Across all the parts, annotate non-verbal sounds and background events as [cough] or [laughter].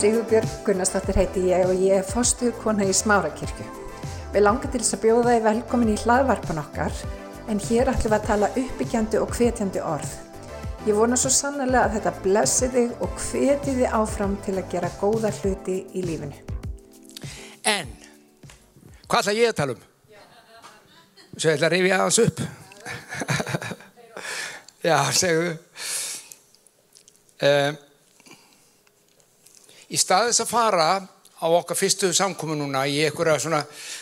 Sigurbjörg Gunnarsdóttir heiti ég og ég er fostuð kona í Smárakirkju. Við langar til þess að bjóða þið velkomin í hlaðvarpan okkar en hér ætlum við að tala uppbyggjandi og hvetjandi orð. Ég vona svo sannlega að þetta blessi þig og hveti þið áfram til að gera góða hluti í lífinu. En, hvað ætla ég að tala um? Svo ég ætla að rifja aðeins upp. [laughs] Já, segðu. Um, í staðis að fara á okkar fyrstu samkomi núna í einhverja svona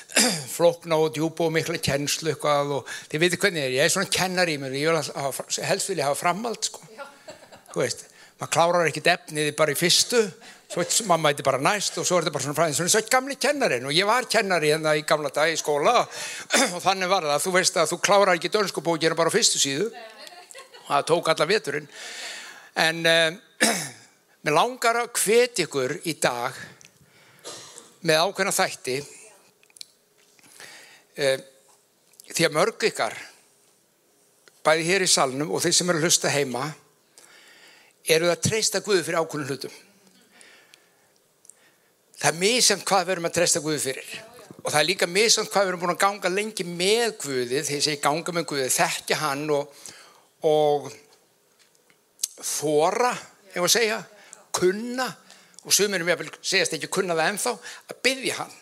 [clears throat] flokna og djúpa og mikla kennslu eitthvað og þið veitir hvernig ég er, ég er svona kennar í mér, ég vil hafa, helst vilja hafa framhald sko, þú veist, maður klárar ekki defniði bara í fyrstu, svo mamma eitthvað bara næst og svo er þetta bara svona fræðin, svona svo gamli kennarin og ég var kennari hérna í gamla dag í skóla [clears throat] og þannig var það, þú veist að þú klárar ekki dönskubókina bara á fyrstu síðu, það tók alla veturinn, en um, [clears throat] Mér langar að hvet ykkur í dag með ákveðna þætti e, því að mörg ykkar bæði hér í salnum og þeir sem eru að hlusta heima eru að treysta Guði fyrir ákveðnum hlutum. Það er mísamt hvað við erum að treysta Guði fyrir og það er líka mísamt hvað við erum búin að ganga lengi með Guði þegar ég segi ganga með Guði, þekkja hann og, og þóra, ef að segja kunna og suminum ég vil segast ekki kunna það ennþá að byggja hann.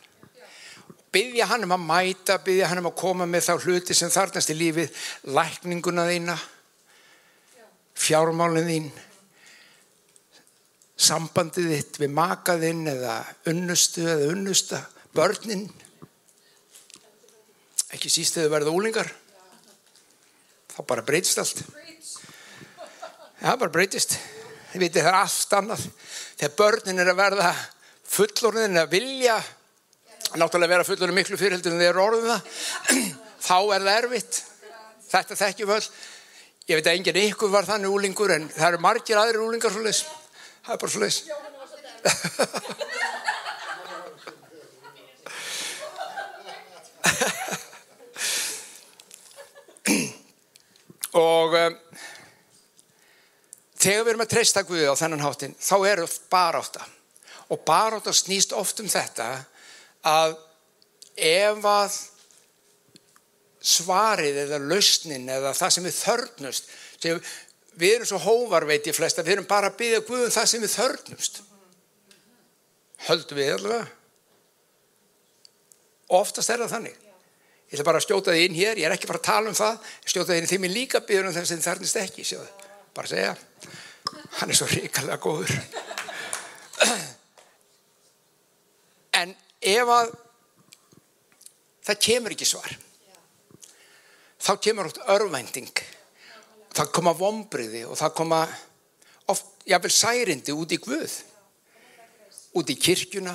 Byggja hann um að mæta byggja hann um að koma með þá hluti sem þarnast í lífið lækninguna þína fjármálinn þín sambandið þitt við makaðinn eða unnustu eða unnusta börnin. Ekki síst þegar verða úlingar þá bara breytist allt. Það bara breytist þið veitir það er allt annað. Þegar börnin er að verða fullorðin að vilja náttúrulega vera fullorðin miklu fyrirheldur en þeir eru orðin það [clears throat] þá er það erfitt. Þetta þekkjum öll. Ég veit að enginn ykkur var þannig úlingur en það eru margir aðrir úlingar svo leis það er bara svo leis [laughs] og um, þegar við erum að treysta Guði á þennan háttin þá er baráta og baráta snýst oft um þetta að ef að svarið eða lausnin eða það sem við þörnust við erum svo hóvar veit ég flest að við erum bara að byggja Guðum það sem við þörnust höldum við allavega oftast er það þannig. Ég ætla bara að stjóta þið inn hér ég er ekki bara að tala um það stjóta þið inn því mér líka byggja um það sem þarnist ekki sjáðu bara segja. Hann er svo ríkalega góður. En ef að það kemur ekki svar þá kemur oft örvending það koma vombriði og það koma oft, jáfnvel særindi út í Guð út í kirkjuna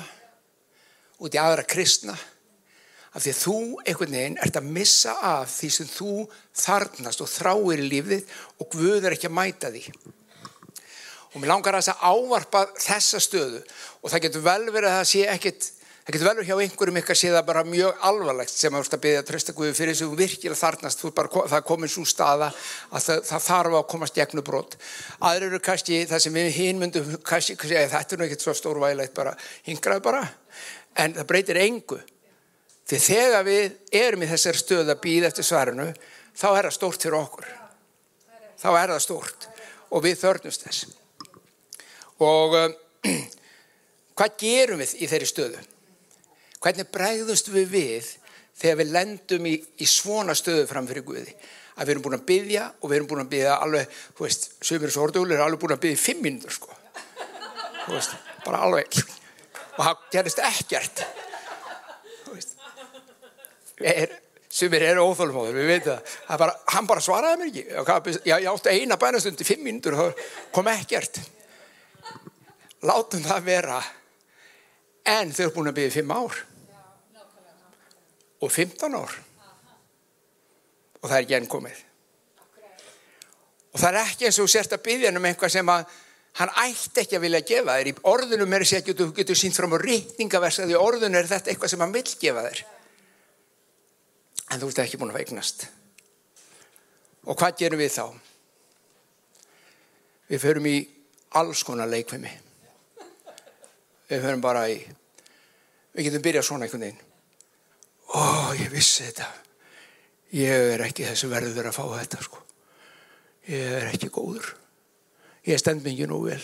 út í aðra kristna af því að þú einhvern veginn ert að missa af því sem þú þarnast og þráir í lífið og Guð er ekki að mæta því. Og mér langar að þess að ávarpa þessa stöðu og það getur vel verið að það sé ekkit, það getur vel verið hjá einhverjum ykkar sé það bara mjög alvarlegt sem að byrja að trösta Guði fyrir þess að þú virkilega þarnast, bara, það komin svo staða að það, það þarf að komast gegnu brot. Aðrir eru kannski það sem við hinn myndum, kannski, þetta er nú ekkit svo stórvægilegt bara, hingraðu bara, en það breytir engu Því þegar við erum í þessar stöð að býða eftir svarinu, þá er það stórt fyrir okkur. Þá er það stórt og við þörnumst þess. Og um, [clears throat] hvað gerum við í þeirri stöðu? Hvernig bregðust við við þegar við lendum í, í svona stöðu fram fyrir Guði? Að við erum búin að byggja og við erum búin að byggja alveg, þú veist, sömur svo orðugur er alveg búin að byggja í fimm minnur, sko. Þú veist, bara alveg. Og það gerist ekkert er, sumir eru óþólumóður, við veitum það, bara, hann bara svaraði mér ekki. Já, ég átti eina bænastund í fimm og kom ekkert. Látum það vera. En þau eru búin að byggja fimm ár. Og 15 ár. Og það er ekki enn komið. Og það er ekki eins og sérst að byggja um einhvað sem að hann ætti ekki að vilja gefa þér. Í orðunum er þess að þú getur sínt fram á rítningaversa því orðunum er þetta eitthvað sem hann vil gefa þér en þú ert ekki búin að veiknast. Og hvað gerum við þá? Við förum í alls konar leikvimi. við höfum bara í við getum byrjað svona einhvern veginn ó, ég vissi þetta ég er ekki þessi verður að fá þetta sko ég er ekki góður ég stend mikið nú vel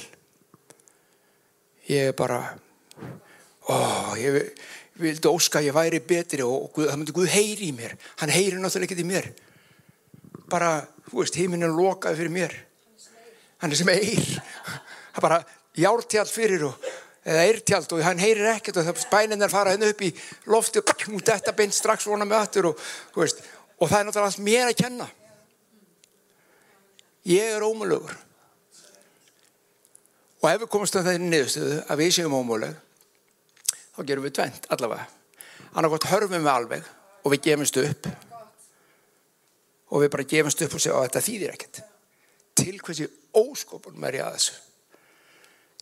ég er bara ó, ég vildi óska að ég væri betri og Guð, það myndi Guð heyri í mér. Hann heyri náttúrulega ekki í mér. Bara, þú veist, heiminn er lokað fyrir mér. Hann er sem eir. Það er bara jártjald fyrir og eða eirtjald og hann heyrir ekkert og bænin er farað henni upp í lofti og þetta beint strax vona með aftur og, veist, og það er náttúrulega allt mér að kenna. Ég er ómulugur og ef við komumst á þeirri niðurstöðu að við séum ómuleg þá gerum við tvent allavega. Annarkot hörfum við alveg og við gefumst upp og við bara gefumst upp og segja að þetta þýðir ekkert. Til hversi óskopunum er ég að þessu?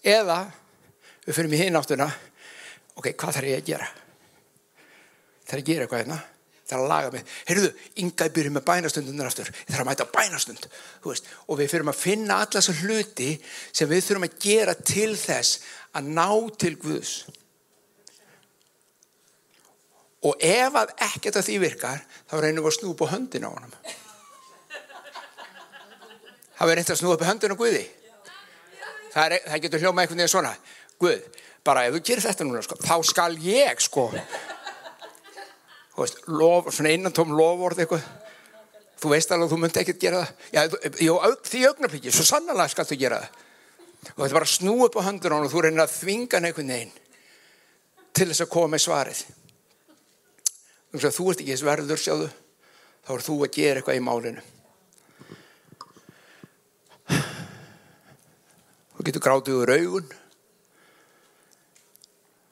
Eða við fyrir mig hinn áttuna ok, hvað þarf ég að gera? Þarf ég að gera eitthvað hérna? Þarf að laga mig, heyrðu, yngaði byrju með bænastundunar aftur, þarf að mæta bænastund og við fyrir að finna alla þessu hluti sem við þurfum að gera til þess að ná til Guðs og ef að ekkert af því virkar þá reynum við að snúpa höndin á honum. Það verður eitthvað að snúpa höndin á Guði? Það, er, það getur hljóma einhvern veginn svona. Guð, bara ef þú gerir þetta núna sko, þá skal ég sko. Veist, lof, svona innantóm lofórð eitthvað. Þú veist alveg að þú myndi ekkert gera það. Já, jó, því augnablíki, svo sannlega skal þú gera það. Og þetta er bara að snú upp á höndur og þú reynir að þvinga einhvern veginn til þess að koma með svarið þú ert ekki þess verður sjáðu. Þá er þú að gera eitthvað í málinu. Þú getur grátið úr augun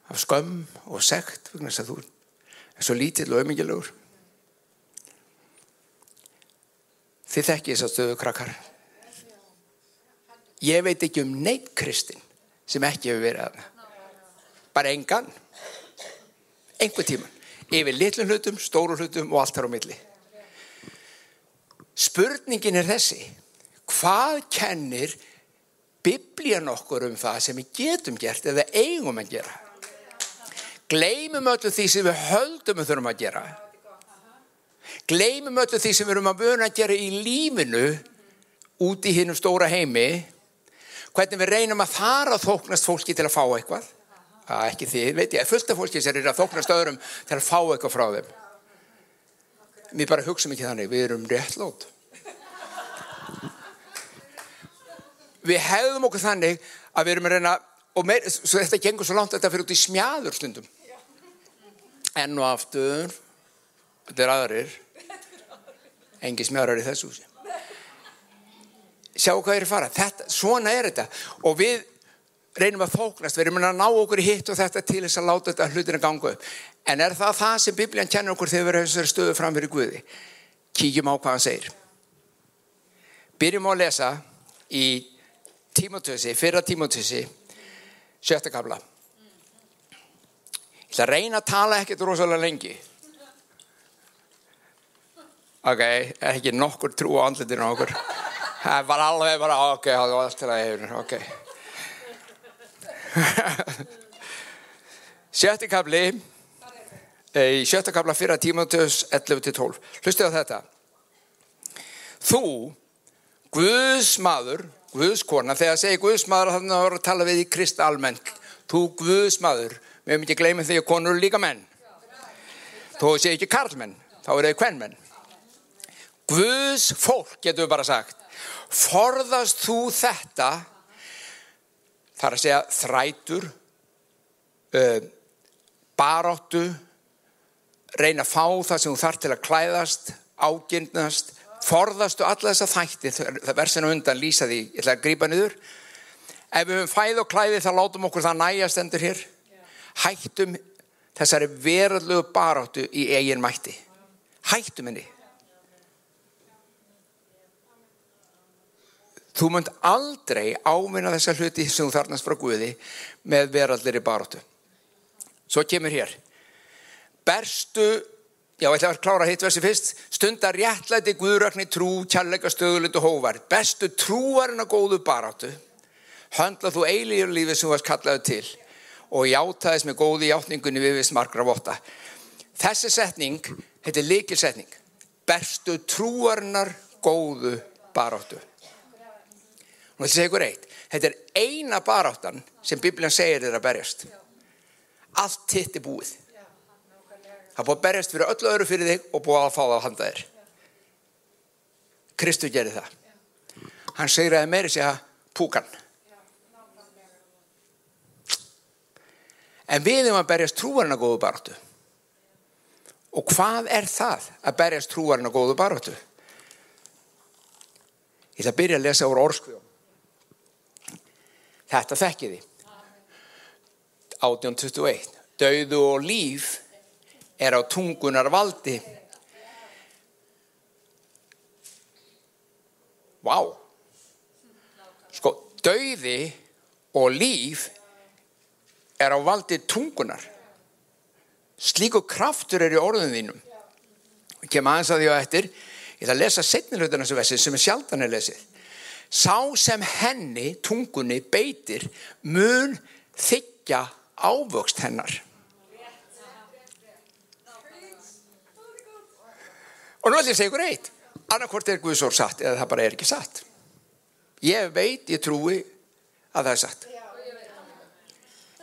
af skömm og sekt þess að þú er svo lítill og auðmingilegur þið þekki þess að stöðu krakkar. Ég veit ekki um neitt kristin sem ekki hefur verið aðna bara engan. Einhver tíman yfir litlum hlutum, stóru hlutum og allt þar á milli spurningin er þessi hvað kennir biblían okkur um það sem við getum gert eða eigum að gera Gleimum öllu því sem við höldum við þurfum að gera. Gleimum öllu því sem við erum að vöna að gera í lífinu út í hinnum stóra heimi. Hvernig við reynum að fara að þóknast fólki til að fá eitthvað. Það ekki því, veit ég, fullt af fólki sem er að þóknast öðrum til að fá eitthvað frá þeim. Við bara hugsaum ekki þannig, við erum réttlót. Við hefðum okkur þannig að við erum að reyna og meir, þetta gengur svo langt að þetta fyrir út í smjáður stundum enn og aftur þetta er aðrir engi smjárar í þessu húsi sjá hvað er að fara þetta, svona er þetta og við reynum að þóknast við erum að ná okkur í hitt og þetta til þess að láta þetta hlutin að ganga upp. En er það það sem biblían kennur okkur þegar við erum þessari stöðu fram fyrir Guði? Kíkjum á hvað hann segir. Byrjum á að lesa í tímotösi, fyrra tímotösi sjötta kabla ég ætla að reyna að tala ekkert rosalega lengi. Ok, ekki nokkur trú á andletinu okkur. Það var alveg bara ok, það var allt til að hefur ok [laughs] sjötta kabli í sjötta kabla fyrra tímatöðs 11-12 hlustu á þetta. Þú Guðs maður Guðskona, þegar segir Guðsmaður þannig að það voru að tala við í krist almennt. Þú Guðsmaður, við höfum ekki gleymið því að konur líka menn. Þú segir ekki karlmenn, þá eru þau kvennmenn Guðs fólk getur við bara sagt. Forðast þú þetta þar að segja þrætur uh, baráttu reyna að fá það sem þú þarf til að klæðast ágindnast forðastu alla þessa þætti. Það verðsina undan lýsa því. Ég ætla að grípa niður. Ef við höfum fæð og klæði þá látum okkur það næjast endur hér. Hættum þessari verðlegu baráttu í eigin mætti. Hættum henni þú mönd aldrei áminna þessa hluti sem þú þarnast frá Guði með verðallir í baráttu svo kemur hér berstu Já, ég ætla að klára hitt versi fyrst. Stundar réttlæti guðröknir trú, kjallega stöðulegt og hóvar. Bestu trúarinn að góðu baráttu. Höndla þú eilíður lífið sem þú varst kallaðu til. og játaðist með góði játningunni við vist margra votta. Þessi setning, þetta er likilsetning. Berstu trúarinnar góðu baráttu. Og þetta segir ykkur eitt. Þetta er eina baráttan sem Biblian segir er að berjast. Allt hitt er búið. Það er búið að berjast fyrir öllu öðru fyrir þig og búið að fá það að handa þér. Kristu gerir það. Hann segir að meiri segja púkan. En við erum að berjast trúarinn að góðu baráttu. Og hvað er það að berjast trúarinn að góðu baráttu? Ég ætla að byrja að lesa úr orskvíðum. Þetta þekkiði. 1821. Dauðu og líf er á tungunar valdi. Vá. Wow. Sko, dauði og líf er á valdi tungunar. Slíku kraftur er í orðum þínum. Ég kem aðeins að því á eftir. Ég ætla að lesa setnilhauðan þessu vesið sem er sjaldan er lesið. Sá sem henni, tungunni, beitir mun þykja ávöxt hennar. Og nú ætlum ég að segja ykkur eitt. Annarkvort er Guðsór satt eða það bara er ekki satt. Ég veit, ég trúi að það er satt.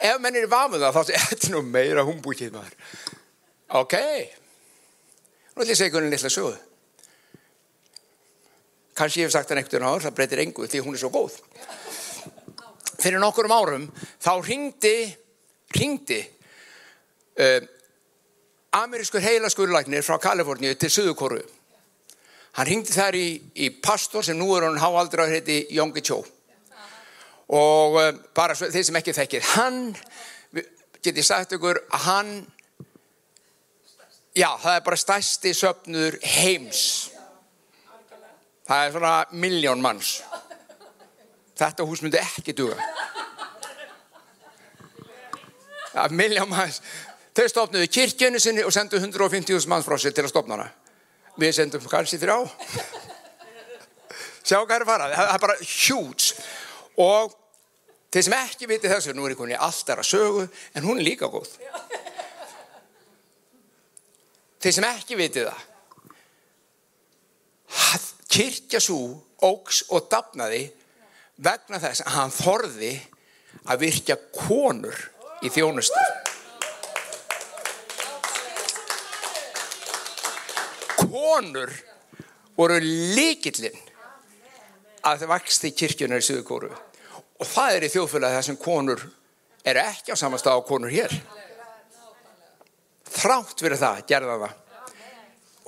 Ef menn er í vamuða þá er þetta nú meira humbúkið maður. Ok. Nú ætlum ég að segja ykkur einn litla sögu. Kanski ég hef sagt það einhvern veginn á það breytir engu því hún er svo góð. Fyrir nokkurum árum þá ringdi, ringdi uh, amerískur heilaskurlagnir frá Kaliforníu til Suðukóru. Hann ringdi þær í, í pastor sem nú er hann háaldra að heiti Jóngi Tjó. Og uh, bara þeir sem ekki þekkir, hann, geti sagt ykkur, að hann, já það er bara stæsti söpnur heims Það er svona miljón manns. Þetta hús myndi ekki duga. Það er miljón manns. Þau stopnuðu kirkjunni sinni og sendu 150.000 manns frá sér til að stopna hana. Við sendum kannski þrjá. Sjá hvað er að fara. Það er bara hjúts. Og þeir sem ekki viti þessu, nú er einhvern veginn alltaf að sögu, en hún er líka góð. Þeir sem ekki viti það, kirkja svo ógs og dafnaði vegna þess að hann þorði að virkja konur í þjónustu. Konur voru líkillinn að það vaksti kirkjunar í Suðukóru og það er í þjóðfélagi þar sem konur eru ekki á samanstað á konur hér. Þrátt fyrir það gerða það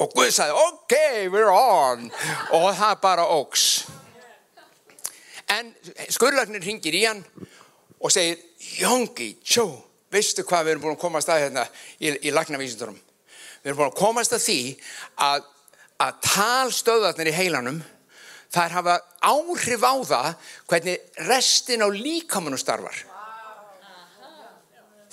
og Guð sagði ok, we're on. Og það bara ógs en skurlagnir ringir í hann og segir Jóngi, tjó, veistu hvað við erum búin að komast að hérna í, í lagnavísindurum við erum búin að komast að því að, að talstöðarnir í heilanum þær hafa áhrif á það hvernig restin á líkamunum starfar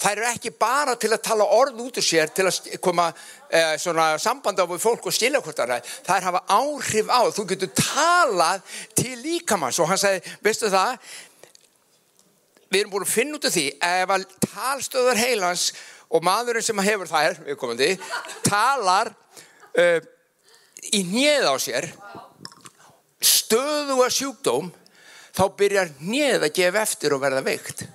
Það eru ekki bara til að tala orð út úr sér til að koma eh, samband á fólk og skilja hvort það er. Er hafa áhrif á. Þú getur talað til líkamanns og hann segi, veistu það, við erum búin að finna út af því ef að talstöðar heilans og maðurinn sem hefur þær, viðkomandi, talar uh, í nýð á sér, stöðu að sjúkdóm, þá byrjar nýð að gefa eftir og verða veikt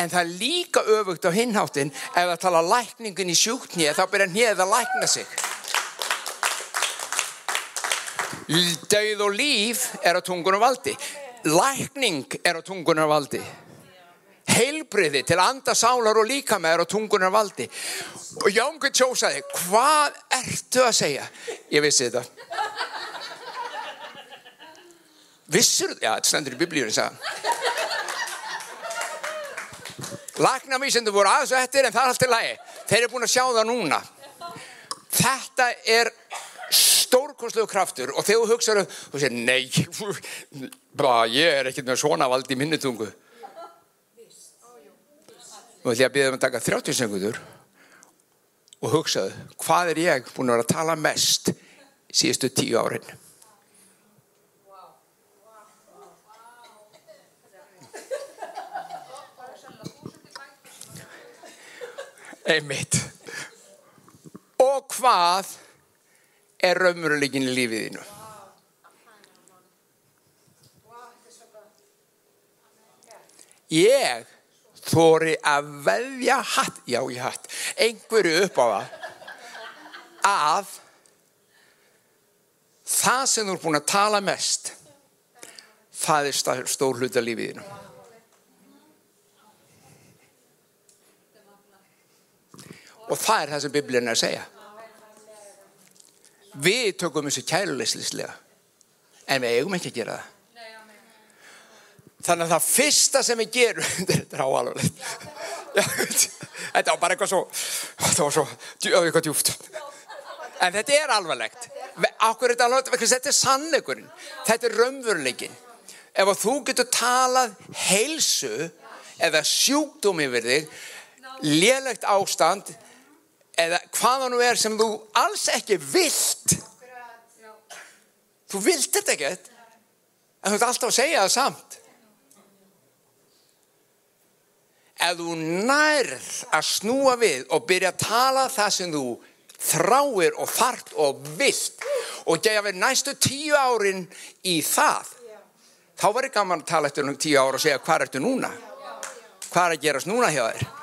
en það er líka öfugt á hinháttin ef það tala lækningun í sjúknið þá byrjar hnið að lækna sig. Dauð og líf er á tungunum valdi. Lækning er á tungunum valdi. Heilbriði til anda sálar og líka með er á tungunar valdi. Og Jóngur tjósaði hvað ertu að segja? Ég vissi þetta. Vissur, já þetta stendur í biblíunum sagðan Lagnamísendur voru aðeins eftir en það er allt í lagi. Þeir eru búin að sjá það núna. Þetta er stórkonslu kraftur og þegar þú hugsaður þú segir nei, [laughs] bara, ég er ekkert með svona vald í minnutungu. Nú ætlum að byrja um að taka 30 sekundur og hugsaðu hvað er ég búin að vera að tala mest síðustu tíu árin. Einmitt. Og hvað er raunveruleikin í lífið þínu? Ég þóri að veðja hatt, já ég hatt, einhverju upp á það að það sem þú er búin að tala mest það er stór hluta lífiðinu. Og það er það sem biblíun er að segja. Við tökum þessu kæluleyslislega en við eigum ekki að gera það. Þannig að það fyrsta sem við gerum, [laughs] þetta er áalvarlegt, þetta var bara eitthvað svo, þetta var svo, eitthvað djúft. En þetta er alvarlegt. Akkur þetta er sannleikurinn. Þetta er raunveruleikin. Ef þú getur talað heilsu eða sjúkdóm yfir þig, lélegt ástand eða hvaða nú er sem þú alls ekki vilt. Þú vilt þetta ekkert, en þú ert alltaf að segja það samt. Ef þú nærð að snúa við og byrja að tala það sem þú þráir og þart og vilt og gefa við næstu tíu árin í það þá verður gaman að tala eftir um tíu ára og segja hvað ertu núna hvað er að gerast núna hjá þér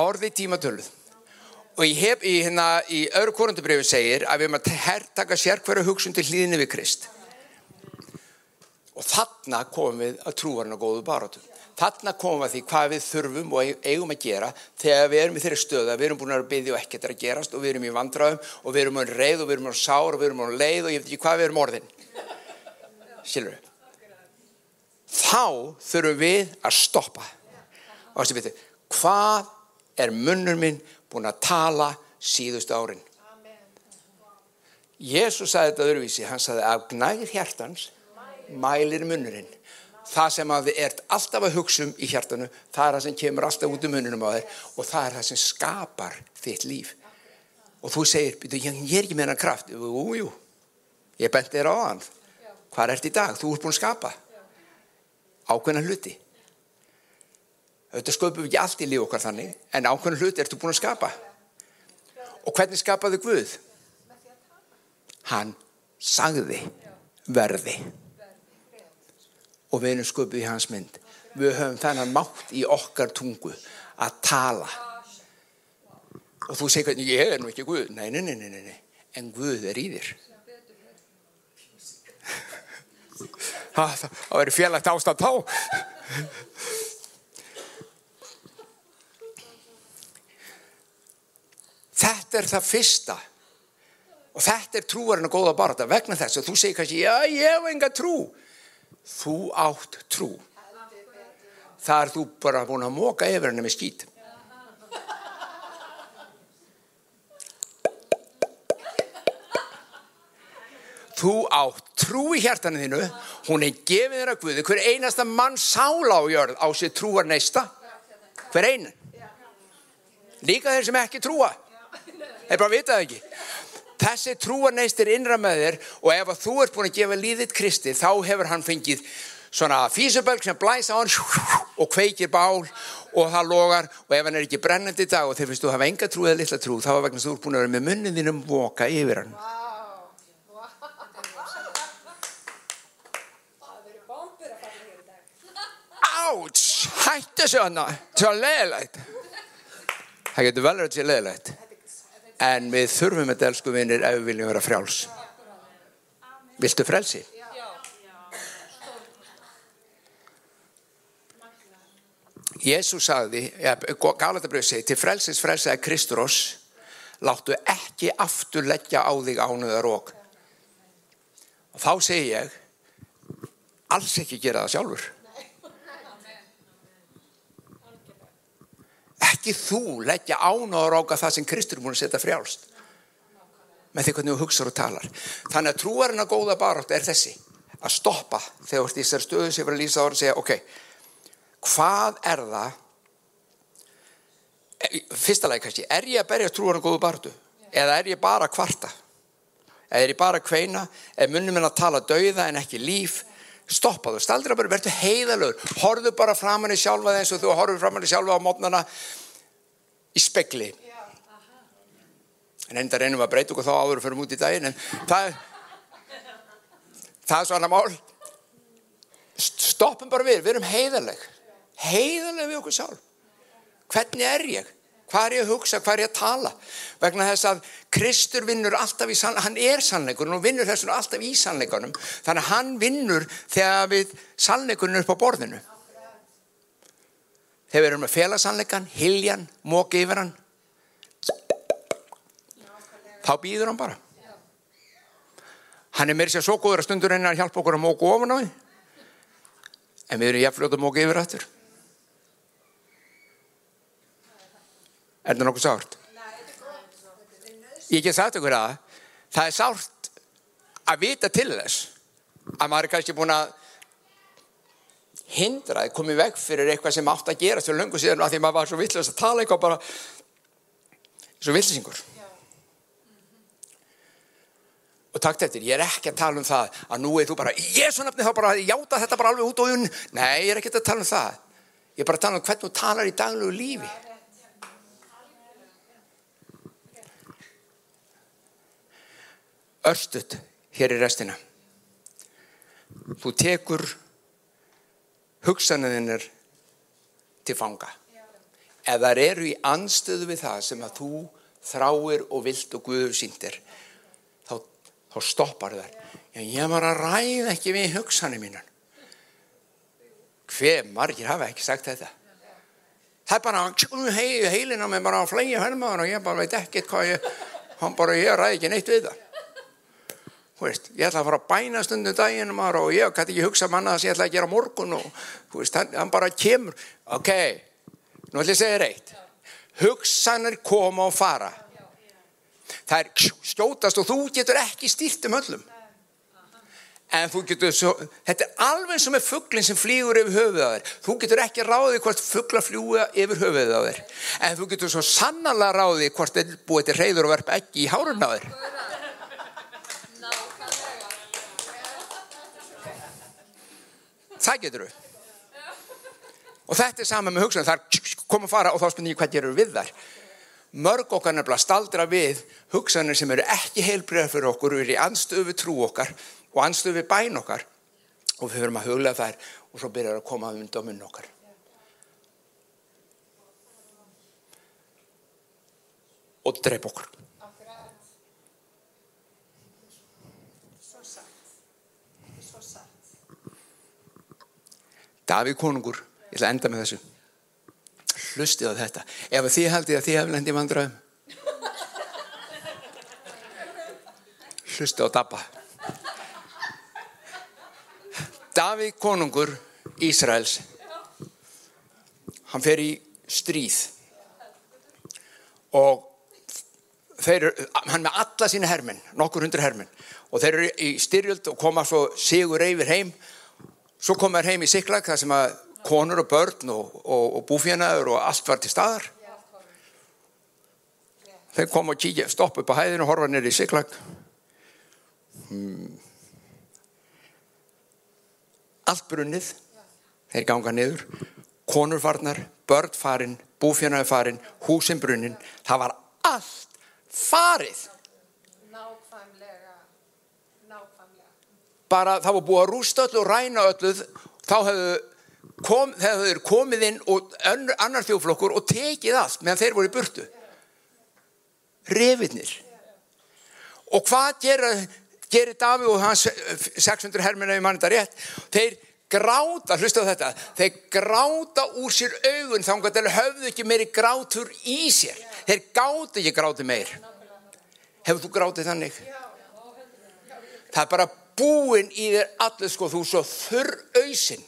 orði tímatöluð og ég hef í hérna í öðru korundubrifi segir að við erum að herrtaka sér hverju hugsun til hlýðinni við Krist og þarna komum við að trúarinn á góðu barátum Þarna komum við að því hvað við þurfum og eigum að gera þegar við erum í þeirri stöðu að við erum búin að byggja og ekkert er að gerast og við erum í vandraðum og við erum á reyð og við erum á sár og við erum á leið og ég veit ekki hvað við erum orðin. Skilur við? Þá þurfum við að stoppa. Og þessi veitu, hvað er munnur minn búin að tala síðustu árin? Jésús sagði þetta öðruvísi, hann sagði að gnægir hjartans mælir munnurinn það sem að þið ert alltaf að hugsa um í hjartanu, það er það sem kemur alltaf út um mununum á þér og það er það sem skapar þitt líf. Og þú segir, ég er ekki með hennar kraft. Jú, jú, ég benti þér á hann. Hvað ert í dag? Þú ert búin að skapa. Ákveðna hluti. Þetta sköpum við ekki allt í líf okkar þannig, en ákveðna hluti ertu búin að skapa. Og hvernig skapaðu Guð? Hann sagði verði og við erum sköpuð í hans mynd. Við höfum þennan mátt í okkar tungu að tala. Og þú segir hvernig ég er nú ekki Guð. Nei, nei, nei, nei, nei. En Guð er í þér. Það verður fjarlægt ástand þá. Þetta er það fyrsta. Og þetta er trúarinn að góða barða vegna þess að þú segir kannski, já, ég hef enga trú. Þú átt trú. Það er þú bara búin að móka yfir henni með skít. Þú átt trú í hjartanu þínu. Hún er gefið þér að Guði. Hver einasta mann sála á jörð á sér trúar neista. Hver einu líka þeir sem ekki trúa þeir bara vitaðu ekki. Þessi trúarneistir innra með þér og ef að þú ert búin að gefa líðitt Kristi þá hefur hann fengið svona físubölg sem blæsa á hann og kveikir bál og það logar og ef hann er ekki brennandi í dag og þegar finnst þú hafa enga trú eða litla trú þá er vegna þú búin að vera með munnin þínum boka yfir hann. Áts, hættu svo hana, svo leðilegt það getur vel verið sér leðilegt en við þurfum þetta elsku vinnir ef við viljum vera frjáls. Viltu frelsi? Jésús sagði Galatabröð segi til frelsis frelsaði Kristurós láttu ekki aftur leggja á þig ánuðar og og þá segi ég alls ekki gera það sjálfur ekki þú leggja án og ráka það sem Kristur búin að setja frjálst. Með því hvernig þú hugsaður og talar. Þannig að trúarinn að góða barátt er þessi að stoppa þegar þú ert í þessar stöðu sem verður að lýsa á og segja ok, hvað er það? Fyrsta lagi kannski er ég að berja trúarinn að góða baráttu? Eða er ég bara að kvarta? Eða er ég bara að kveina? Eða munum en að tala dauða en ekki líf stoppaðu, staldra bara, verður heiðalögur horfðu bara framann í sjálfa eins og þú horfðu framann í sjálfa á mótnana í spekli en enda reynum að breyta okkur þá áður fyrir mútið í daginn en það það er svona mál. Stoppum bara við, við erum heiðaleg heiðaleg við okkur sjálf. Hvernig er ég hvað er ég að hugsa, hvað er ég að tala? Vegna þess að Kristur vinnur alltaf í sannleikunum, hann er sannleikunum og vinnur þessum alltaf í sannleikunum þannig að hann vinnur þegar við sannleikunum upp á borðinu. Þegar við erum að fela sannleikan hiljan, móki yfir hann þá býður hann bara. Hann er mér sér svo góður að stundur henni að hjálpa okkur að móku ofan á því en við erum jafnfljótt að móki yfir aftur Er það nokkuð sárt? Ég get sagt ykkur að það er sárt að vita til þess að maður er kannski búin að hindra að komið veg fyrir eitthvað sem átt að gera til löngu síðan að því maður var svo vittlust að tala eitthvað bara svo vittlisingur og takt eftir, ég er ekki að tala um það að nú er þú bara, ég er svo nefnið þá bara játa þetta bara alveg út og unn. Nei, ég er ekki að tala um það. Ég er bara að tala um hvernig þú talar í daglegu lífi örstuðt hér í restina. Þú tekur hugsanðinir til fanga. Ef þar eru í anstöðu við það sem að þú þráir og vilt og Guður síndir, þá, þá stoppar þar. Ég var að ræða ekki við hugsanir mínan. Hver margir hafa ekki sagt þetta? Það er bara heilin á mig bara á flegi hörmaður og ég bara veit ekkert hvað ég, hann bara ég ræði ekki neitt við það. Veist, ég ætla að fara að bæna stundum daginn og ég kann ekki hugsa manna það sem ég ætla að gera morgun og veist, hann, hann bara kemur. Ok, nú ætla ég að segja reitt hugsanir koma og fara. Það er skjótast og þú getur ekki stýrt um öllum en þú getur svo, þetta er alveg sem er fugglin sem flýgur yfir höfuð á þér. Þú getur ekki ráðið hvort fuggla fljúa yfir höfuð á þér. En þú getur svo sannanlega ráðið hvort búið til reyður og verp ekki í hárun á þér það getur við og þetta er saman með hugsun þar koma að fara og þá spennir ég hvað gerur við þar mörg okkar nefnilega staldra við hugsanir sem eru ekki heilbreyða fyrir okkur við erum í anstöðu trú okkar og anstöðu bæn okkar. Og við höfum að huglega þær og svo byrjar að koma undan á munn okkar. Og dreip okkur Davík konungur, ég ætla að enda með þessu. Hlustið á þetta. Ef þið haldið að þið hefði lendið vandraðum hlustið á Dabba. Davík konungur Ísraels. Hann fer í stríð. Og þeir, hann með alla sína hermin nokkur hundur hermin og þeir eru í styrjöld og koma svo sigur yfir heim Svo kom þær heim í Siklag þar sem að konur og börn og, og, og búfjanaður og allt var til staðar. Þeir kom og kíkja, stopp upp á hæðinu og horfa nýri í Siklag. Hmm. Allt brunnið, þeir ganga niður, konur farnar, börn farin, búfjanaður farin, húsin brunnin. Það var allt farið. Bara það var búið að rústa öllu og ræna öllu þá hefðu kom, komið inn og önnur, annar þjóflokkur og tekið allt meðan þeir voru í burtu. Revinnir og hvað gerir, gerir Daví og hans 600 hermina í mann þetta rétt? Þeir gráta, hlusta á þetta þeir gráta úr sér augun þá höfðu ekki meiri grátur í sér. Þeir gáti ekki gráti meir. Hefur þú grátið þannig? Það er bara búin í þér allir sko þú svo þurr auðsin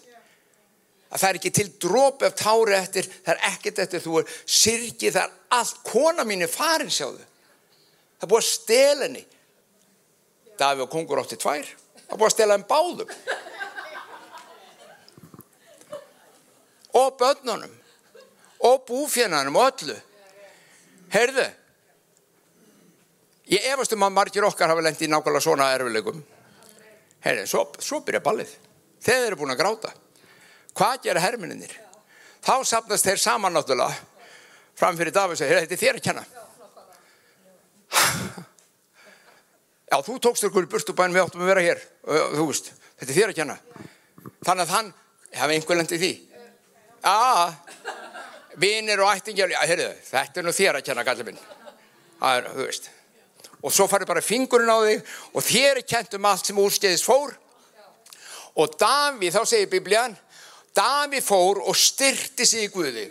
að það er ekki til drópi af tári eftir það er ekkert eftir þú er sirkið það er allt. Kona mín er farin sjáðu. Það er búið að stela henni. Daví og kongur átti tvær. Það er búið að stela henni báðum. Og börnunum. Og búfjörnanum og öllu. Heyrðu ég efast um að margir okkar hafa lendið í nákvæmlega svona erfilegum Heyri, svo, svo byrja ballið þeir eru búin að gráta. Hvað gera hermininir? Þá sapnast þeir saman náttúrulega fram fyrir Davíð og segir, þetta er þér að kenna. [laughs] Já, þú tókst þér hverju burstubæn við áttum að vera hér. Þú veist, þetta er þér að kenna. Þannig að hann, hafa einhver lendið því. Já, vinir og heyrðu, þetta er nú þér að kenna, gallið minn. Það er, þú veist. Og svo farið bara fingurinn á þig og þér er kent um allt sem úrskeiðis fór. Og Davíð, þá segir biblían, Davíð fór og styrti sig í Guði.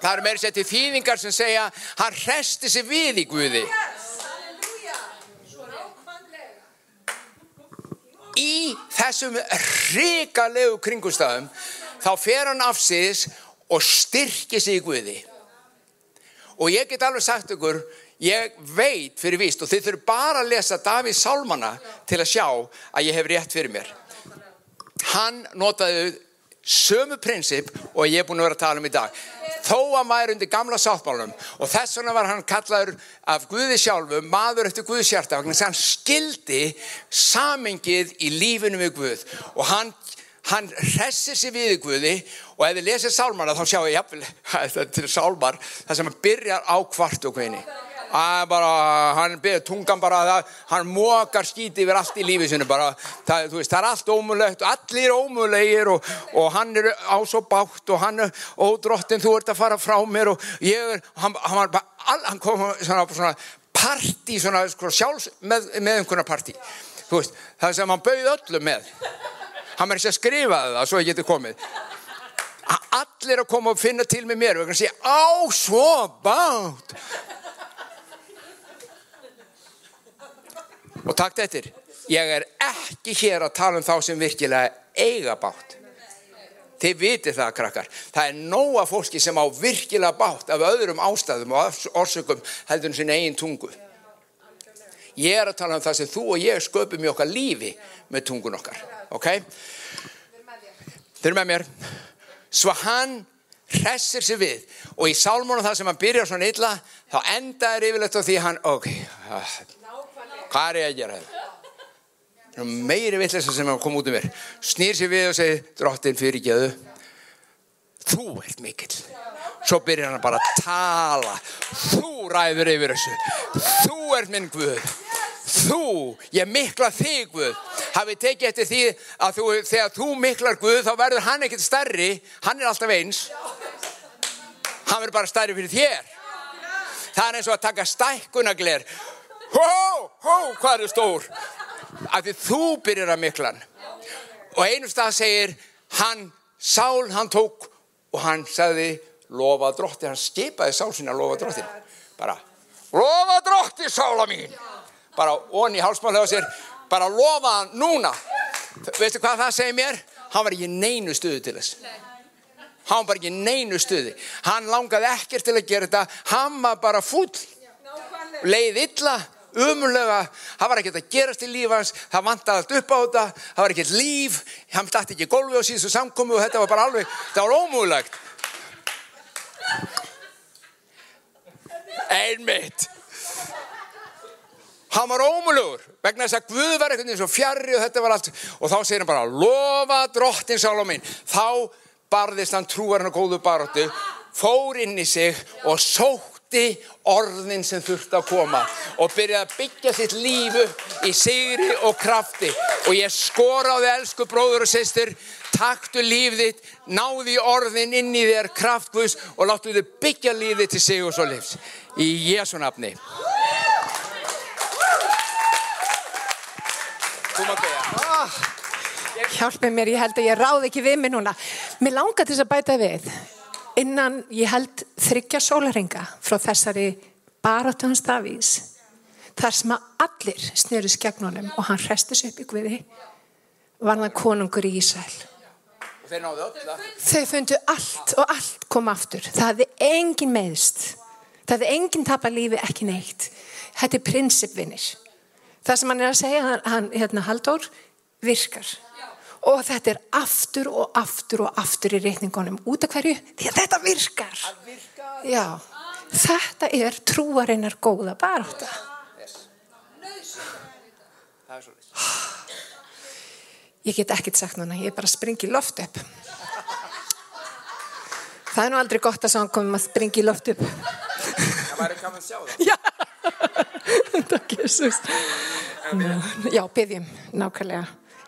Það er meira sér til þýðingar sem segja, hann resti sig við í Guði. í þessum hrikalegu kringustafum þá fer hann af síðis og styrkir sig í Guði og ég get alveg sagt ykkur ég veit fyrir víst og þið þurfum bara að lesa Davíð Sálmana til að sjá að ég hef rétt fyrir mér. Hann notaði sömu prinsip og ég er búin að vera að tala um í dag. Þó að væri undir gamla sáttmálum og þess vegna var hann kallaður af Guði sjálfu, maður eftir Guði sjarta þannig að hann skildi samengið í lífinu við Guð. Og hann, hann hressir sig við Guði og ef þið lesir sálmana þá sjáu ég jafnvel, [laughs] þetta er sálmar það sem hann byrjar á kvart og hvernig Bara, hann tungan bara það, hann mókar skíti yfir allt í lífið sinu bara, það, veist, það er allt ómulegt og allir ómulegir og, og hann er á svo bátt og hann er ódrottin þú ert að fara frá mér og ég er hann, hann, hann kom svona, svona partí svona sko, sjálfs með, með einhverja partí. Veist, það sem hann bauð öllum með. Hann er ekki að skrifa það svo ég geti komið. Allir að koma og finna til með mér og ekki að segja á svo bátt og takt eftir. Ég er ekki hér að tala um þá sem virkilega eiga bátt þið vitið það krakkar. Það er nóga fólki sem á virkilega bátt af öðrum ástæðum og orsökum heldur en sinna eigin tungu. Ég er að tala um það sem þú og ég sköpum í okkar lífi með tungun okkar ok? Þeir eru með mér. Svo hann hressir sig við og í sálmónu það sem hann byrjar svona illa þá enda er yfirlegt á því hann ok, hvað er ég að gera þetta meiri vittlesa sem kom út um mér. Snýr sér við og segir drottin fyrir geðu þú ert mikill. Svo byrjar hann bara að tala. Þú ræður yfir þessu. Þú ert minn Guð. Þú, ég mikla þig Guð. Hafið tekið eftir því að þú, þegar þú miklar Guð þá verður hann ekkert stærri. Hann er alltaf eins. Hann verður bara stærri fyrir þér. Það er eins og að taka stækkunagler hó, hó, hvað er stór? Af því þú byrjar að miklan og einu stað segir hann, Sál hann tók og hann sagði lofa drótti, hann skipaði Sál sinna lofa dróttin bara lofa drótti Sála mín. Bara onni hálsmálega á sér bara lofa hann núna. Veistu hvað það segir mér? Hann var ekki neinu stuðu til þess. Hann var ekki neinu stuði. Hann langaði ekkert til að gera þetta. Hann var bara full leið illa umurlega, það var ekkert að gerast í lífans, það vantaði allt upp á þetta. Það var ekkert líf, hann dætti ekki gólfi á síðan samkomi og þetta var bara alveg það var ómúlegt einmitt. Hann var ómúlegur vegna þess að Guð var eitthvað eins og fjarrri og þetta var allt og þá segir hann bara lofa drottin Salomín þá barðist hann trúarinn og góðu baróttu fór inn í sig og sótti orðin sem þurfti að koma og byrjaði að byggja sitt lífu í sigri og krafti. Og ég skoraði elsku bróður og sýstur taktu lífið þitt náði orðin inn í þér kraftguðs og láttu þið byggja lífið til sig og svo livs í Jésu nafni. Þú maður beða Hjálpið mér, ég held að ég ráð ekki við mig núna. Mér langar til þess að bæta við innan ég held þryggja sólaringa frá þessari baratöðans Davís þar sem að allir snurðis gegn honum og hann hrestis upp í Guði var það konungur í Ísæl. Þau fundu allt og allt kom aftur. Það hefði engin meðst. Það hefði engin tapa lífi, ekki neitt. Þetta er prinsipvinnir. Það sem hann er að segja, hann, hann hérna, Halldór, virkar. Og þetta er aftur og aftur og aftur í reikningunum. Út af hverju? Því að þetta virkar. virkar Já, þetta er trúarinnar góða svo Ég get ekkert sagt núna, ég bara að springa í loft upp. Það er nú aldrei gott að samkomum að springa í loft upp. Það væri að sjá það. Já, [laughs] takk Jesus. Já, byggjum, nákvæmlega.